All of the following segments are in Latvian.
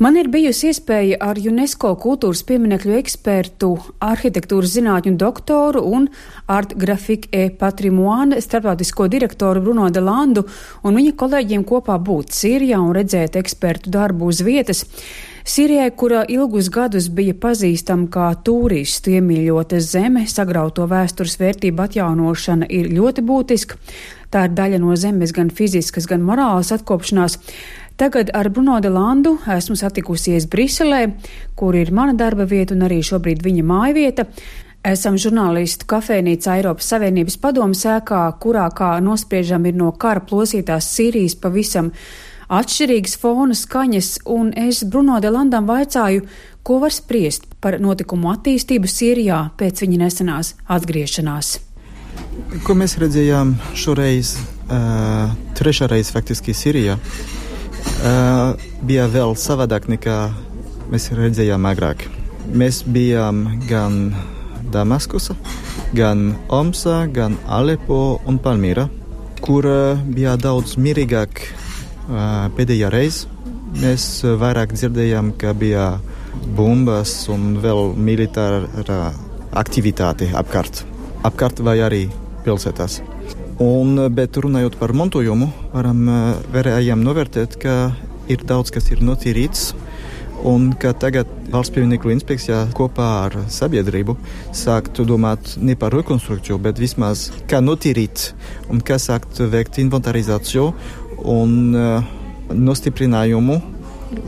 Man ir bijusi iespēja ar UNESCO kultūras pieminekļu ekspertu, arhitektūras zinātņu doktoru un Art Grafik e Patrimoine starptautisko direktoru Bruno de Landu un viņa kolēģiem kopā būt Sīrijā un redzēt ekspertu darbu uz vietas. Sīrijai, kura ilgus gadus bija pazīstama kā turistu iemīļota zeme, sagrauto vēstures vērtību atjaunošana ir ļoti būtiska. Tā ir daļa no zemes gan fiziskas, gan morālas atkopšanās. Tagad ar Bruno de Landu esmu satikusies Briselē, kur ir mana darba vieta un arī šobrīd viņa mājvieta. Esam žurnālistu kafejnīca Eiropas Savienības padomu sēkā, kurā, kā nospriežam, ir no kara plosītās Sīrijas pavisam atšķirīgas fona skaņas, un es Bruno de Landam vaicāju, ko var spriest par notikumu attīstību Sīrijā pēc viņa nesenās atgriešanās. Ko mēs redzējām šoreiz, uh, trešā reize faktiski Sīrijā? Uh, bija vēl savādāk nekā mēs redzējām agrāk. Mēs bijām gan Damaskusa, gan Omsa, gan Alepo un Palmīra, kur uh, bija daudz mierīgāk uh, pēdējā reize. Mēs vairāk dzirdējām, ka bija bumbas un vēl militāra aktivitāte apkārt. Apkārt vai arī pilsētās. Un, bet runājot par montojumu, varam, varējām novērtēt, ka ir daudz kas ir notīrīts. Un ka tagad valsts pieminekļu inspekcijā kopā ar sabiedrību sāktu domāt ne par rekonstrukciju, bet vismaz kā notīrīt un kā sākt veikt inventarizāciju un uh, nostiprinājumu,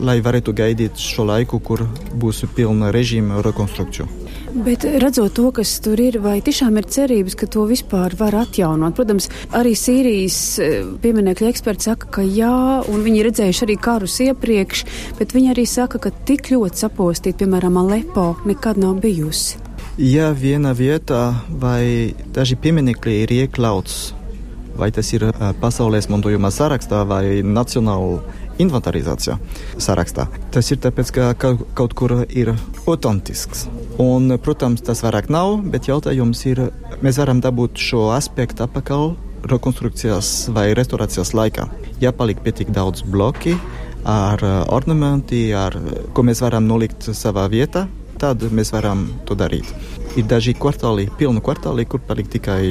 lai varētu gaidīt šo laiku, kur būs pilna režīma rekonstrukcija. Bet redzot to, kas tur ir, vai tiešām ir cerības, ka to vispār var atjaunot? Protams, arī Sīrijas e, pieminekļa eksperti saka, ka jā, un viņi redzējuši arī karus iepriekš, bet viņi arī saka, ka tik ļoti sapostīt, piemēram, Alepo nekad nav bijusi. Ja viena vietā vai daži pieminekļi ir iekļauts, vai tas ir e, pasaules mantojuma sarakstā vai nacionāla inventarizācijā sarakstā, tas ir tāpēc, ka kaut kur ir autentisks. Un, protams, tas vairāk nav, bet jautājums ir, mēs varam dabūt šo aspektu atpakaļ rekonstrukcijas vai restorācijas laikā. Ja paliek pietiek daudz bloki ar uh, ornamenti, ar, ko mēs varam nolikt savā vietā, tad mēs varam to darīt. Ir daži kvartāli, pilni kvartāli, kur paliek tikai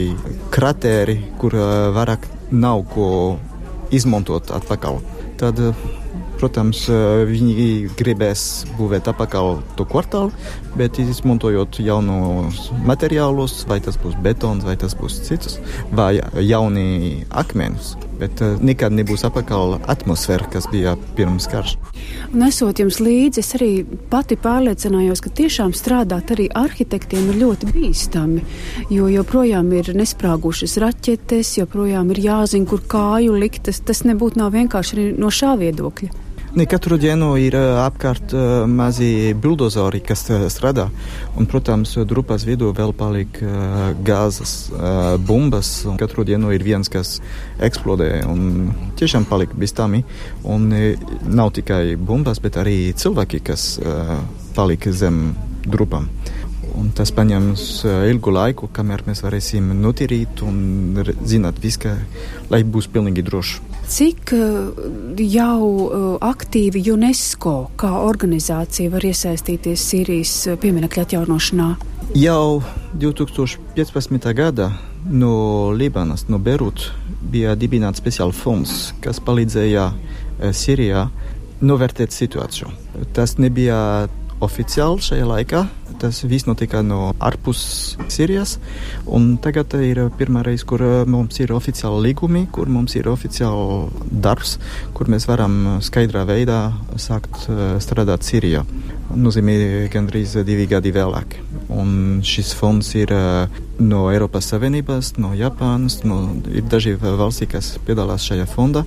krateri, kur uh, vairāk nav ko izmantot atpakaļ. Tad uh, Protams, eh, viņi gribēs būvēt apakaļ to kvartālu, bet izmantojot jaunus materiālus, vai tas būs betons, vai tas būs cits, vai jauni akmeņus. Bet uh, nekad nebūs apakaļ atmosfēra, kas bija pirms karš. Nesot jums līdzi, es arī pati pārliecinājos, ka tiešām strādāt arī arhitektiem ir ļoti bīstami, jo joprojām ir nesprāgušas raķetes, joprojām ir jāzina, kur kāju likt. Tas, tas nebūtu nav vienkārši no šā viedokļa. Ne katru dienu ir apkārt mazi buldozori, kas strādā. Un, protams, drupas vidū vēl paliek gāzes bumbas. Katru dienu ir viens, kas eksplodē. Un tiešām paliek bīstami. Un nav tikai bumbas, bet arī cilvēki, kas paliek zem drupām. Un tas prasīs ilgu laiku, kamēr mēs varēsim notīrīt un zināt, viska, lai būs pilnīgi droši. Cik eh, jau eh, aktīvi UNESCO kā organizācija var iesaistīties Sīrijas eh, pieminekļa atjaunošanā? Jau 2015. gada no Libanas, no Beirut, bija dibināts speciāls fonds, kas palīdzēja Sīrijā novērtēt situāciju. Tas nebija oficiāli šajā laikā, tas viss notika no ārpus Sīrijas. Tagad ir pirmā reize, kur uh, mums ir oficiāli līgumi, kur mums ir oficiāli darbs, kur mēs varam skaidrā veidā sākt uh, strādāt Sīrijā. Nozīmē gandrīz divi gadi vēlāk. Un šis fonds ir uh, no Eiropas Savienības, no Japānas, no, ir daži valsti, kas piedalās šajā fondā,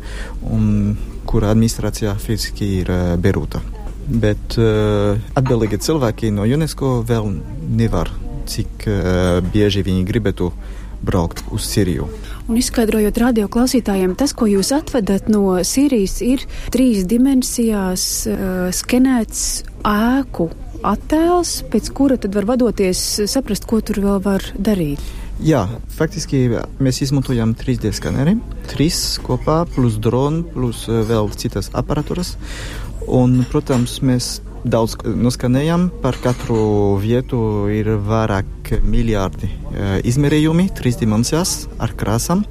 un kura administrācijā fiziski ir Beirūta bet uh, atbildīgi cilvēki no UNESCO vēl nevar, cik uh, bieži viņi gribētu braukt uz Sīriju. Un izskaidrojot radio klausītājiem, tas, ko jūs atvedat no Sīrijas, ir trīs dimensijās uh, skenēts ēku attēls, pēc kura tad var vadoties saprast, ko tur vēl var darīt. Jā, faktiski mēs izmantojam 3D skaneri, trīs kopā, plus droni, plus vēl citas aparatūras. Un, protams, mēs daudz noskanējam. Par katru vietu ir vairāk miljardi uh, izmērījumi, trīs dimensijās ar krāsām.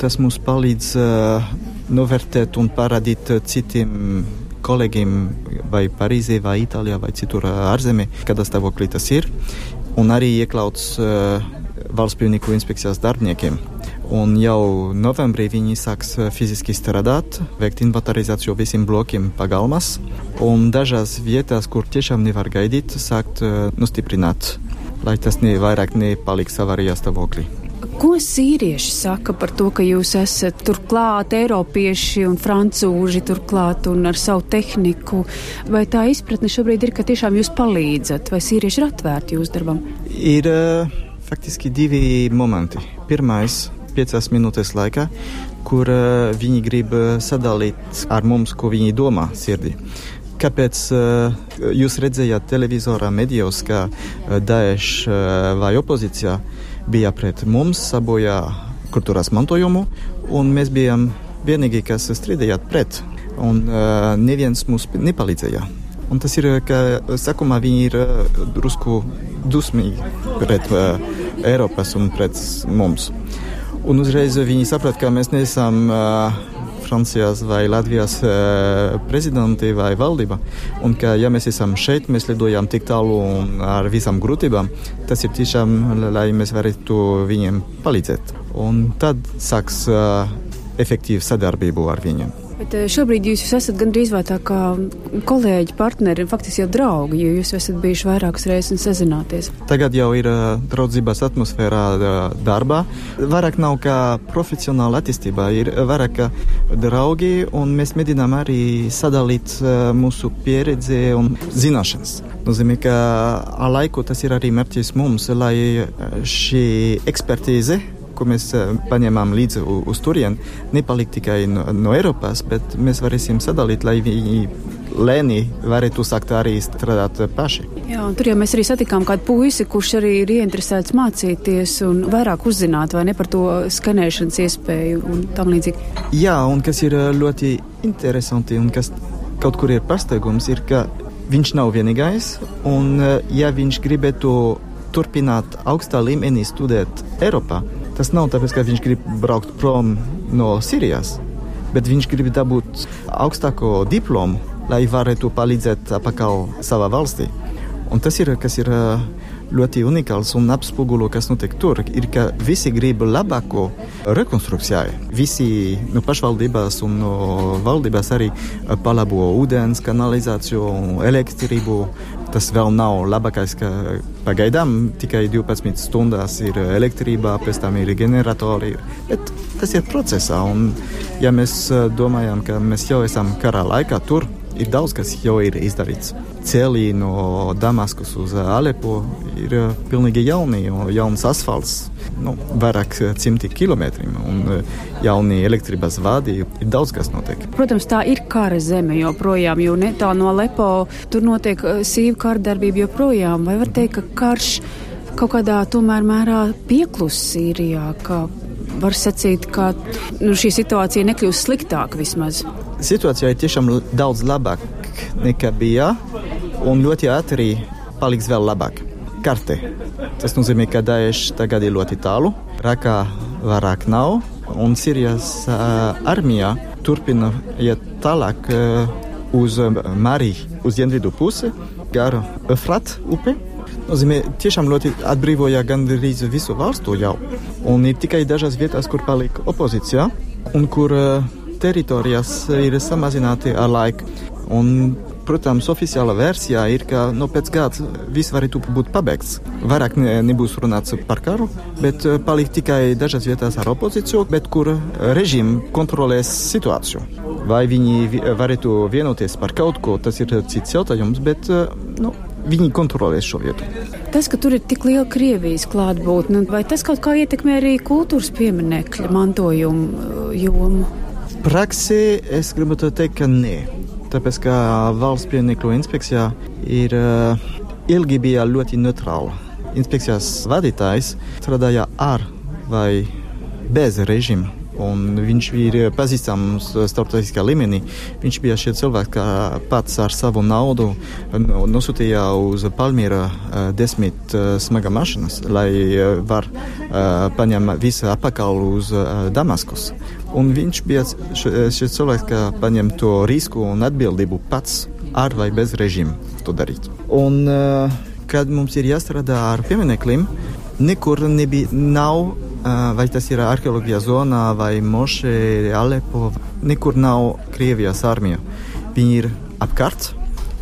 Tas mums palīdz uh, novērtēt un parādīt citiem kolēģiem vai Parīzē, vai Itālijā, vai citur ārzemē, kādā stāvoklī tas ir. Un arī iekļauts uh, valsts pieminekļu inspekcijas darbiniekiem. Un jau novembrī viņi sāks eh, fiziski strādāt, veikt inventarizāciju visiem blokiem pagalmas, un dažās vietās, kur tiešām nevar gaidīt, sākt uh, nostiprināt, lai tas ne, vairāk nepaliks avarijā stāvoklī. Ko sīrieši saka par to, ka jūs esat turklāt eiropieši un francūži turklāt un ar savu tehniku? Vai tā izpratne šobrīd ir, ka tiešām jūs palīdzat, vai sīrieši ir atvērti jūsu darbam? Ir uh, faktiski divi momenti. Pirmais piecās minūtes laikā, kur uh, viņi grib uh, sadalīt ar mums, ko viņi domā sirdī. Kāpēc uh, jūs redzējāt televizorā medijos, ka uh, Daesh uh, vai opozīcijā bija pret mums, sabojā kultūras mantojumu, un mēs bijām vienīgie, kas strīdējāt pret, un uh, neviens mums nepalīdzēja. Un tas ir, ka sākumā viņi ir drusku dusmīgi pret uh, Eiropas un pret mums. Un uzreiz viņi saprata, ka mēs neesam uh, Francijas vai Latvijas uh, prezidenti vai valdība. Un ka, ja mēs esam šeit, mēs lidojam tik tālu ar visām grūtībām, tas ir tiešām, lai mēs varētu viņiem palīdzēt. Un tad sāks uh, efektīva sadarbība ar viņiem. Bet eh, šobrīd jūs esat gandrīz vai tā kā kolēģi, partneri, faktiski jau draugi, jo jūs esat bijuši vairākas reizes un sazināties. Tagad jau ir uh, draudzības atmosfērā uh, darbā. Vairāk nav kā profesionāla attīstībā, ir vairāk draugi, un mēs mēģinām arī sadalīt uh, mūsu pieredzi un zināšanas. Nozīmē, ka ar laiku tas ir arī mērķis mums, lai šī ekspertīze ko mēs eh, paņēmām līdzi uz turieni, nepalikt tikai no, no Eiropas, bet mēs varēsim sadalīt, lai viņi lēni varētu sākt arī strādāt paši. Jā, tur jau mēs arī satikām kādu puisi, kurš arī ir ieinteresēts mācīties un vairāk uzzināt, vai ne par to skanēšanas iespēju un tam līdzīgi. Jā, un kas ir eh, ļoti interesanti un kas kaut kur ir pārsteigums, ir, ka viņš nav vienīgais, un eh, ja viņš gribētu turpināt augstā līmenī studēt Eiropā, Tas nav tāpēc, ka viņš grib braukt prom no Sīrijas, bet viņš grib dabūt augstāko diplomu, lai varētu palīdzēt apakaļ savā valstī. Un tas ir, kas ir ļoti unikāls un apspoguļo, kas notiek tur, ir, ka visi grib labāko rekonstrukcijai. Visi no pašvaldībās un no valdībās arī palabo ūdens, kanalizāciju, elektrību, Tas vēl nav labākais, ka pagaidām tikai 12 stundās ir elektrība, pēc tam ir generatori. Bet tas ir procesā, un ja mēs eh, domājam, ka mēs jau esam kara laikā tur, ir daudz kas jau ir izdarīts. Ceļi no Damaskas uz Alepo ir eh, pilnīgi jauni, jauns asfalts nu, vairāk eh, simti kilometriem un eh, jauni elektrības vadi. Ir daudz kas notiek. Protams, tā ir kara zeme joprojām, jo ne tā no Lepo tur notiek sīva kārdarbība joprojām. Vai var teikt, ka karš kaut kādā tomēr mērā pieklus Sīrijā, ka var sacīt, ka nu, šī situācija nekļūst sliktāka vismaz? Situācija ir tiešām daudz labāka nekā bija, un ļoti ātri paliks vēl labāk karte. Tas nozīmē, ka Daesh tagad ir ļoti tālu, Rakā vairāk nav, un Sīrijas uh, armija turpina iet tālāk uh, uz Mariju, uz dienvidu pusi, gar Efrat upe. Nozīmē, tiešām ļoti atbrīvoja gandrīz visu valstu jau. Un ir tikai dažas vietas, kur palika opozīcija un kur uh, teritorijas ir samazināti ar laiku. Un Protams, oficiāla versijā ir, ka nu, pēc gada viss varētu būt pabeigts. Vairāk ne, nebūs runāts par karu, bet eh, paliks tikai dažas vietās ar opozīciju, bet kur režīms kontrolēs situāciju. Vai viņi varētu vienoties par kaut ko, tas ir cits jautājums, bet eh, nu, viņi kontrolēs šo vietu. Tas, ka tur ir tik liela Krievijas klātbūtne, vai tas kaut kā ietekmē arī kultūras pieminekļa mantojumu eh, jomu? Praksē es gribētu teikt, ka nē tāpēc ka valsts pieminiektu inspekcijā ir uh, ilgi bija ļoti neutrāla. Inspekcijas vadītājs strādāja ar vai bez režīma un viņš ir pazīstams starptautiskā līmenī. Viņš bija šie cilvēki, kas pats ar savu naudu nosūtīja uz Palmīra desmit smaga mašīnas, lai var paņemt visu apakaļ uz Damaskus. Un viņš bija šis cilvēks, kas paņem to risku un atbildību pats ar vai bez režīma to darīt. Un, kad mums ir jāstrādā ar piemineklim, nekur nebija, nav vai tas ir arheoloģijas zonā vai Mošē, Alepo. Nekur nav Krievijas armija. Viņi ir apkārt,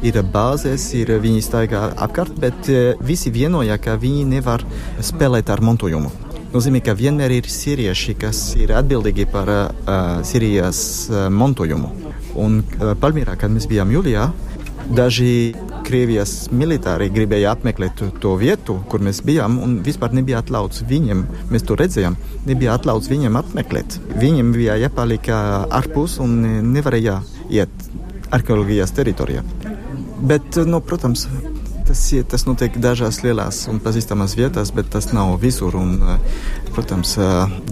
ir bāzes, ir, viņi staigā apkārt, bet visi vienoja, ka viņi nevar spēlēt ar montojumu. Nozīmē, ka vienmēr ir sirieši, kas ir atbildīgi par uh, Sīrijas uh, montojumu. Un uh, Palmīrā, kad mēs bijām jūlijā, daži Krievijas militāri gribēja apmeklēt to vietu, kur mēs bijām, un vispār nebija atļauts viņiem, mēs to redzējām, nebija atļauts viņiem apmeklēt. Viņiem bija jāpaliek ārpus un nevarēja iet arheoloģijas teritorijā. Bet, nu, protams, tas, tas notiek dažās lielās un pazīstamās vietās, bet tas nav visur. Un, protams,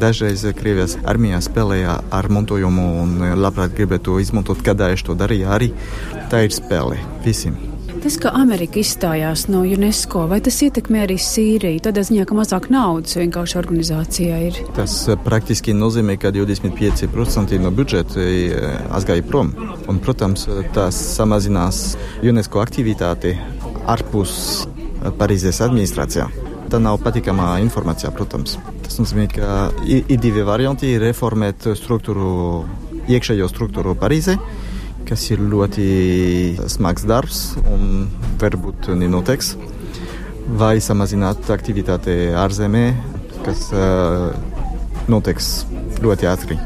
dažreiz Krievijas armijā spēlēja ar montojumu un labprāt gribētu izmantot, kad Daesh to darīja arī. Tā ir spēle visiem. Tas, ka Amerika izstājās no UNESCO, vai tas ietekmē arī Sīriju? Tādā ziņā, ka mazāk naudas vienkārši organizācijā ir. Tas eh, praktiski nozīmē, ka 25% no budžeta eh, aizgāja prom. Un, protams, tas samazinās UNESCO aktivitāti ārpus eh, Parīzes administrācijā. Tā nav patīkamā informācija, protams. Tas nozīmē, ka ir divi varianti - reformēt struktūru, iekšējo struktūru Parīzē kas ir ļoti smags darbs un varbūt nenoteiks, vai samazināt aktivitāti ārzemē, kas uh, notiks ļoti ātri.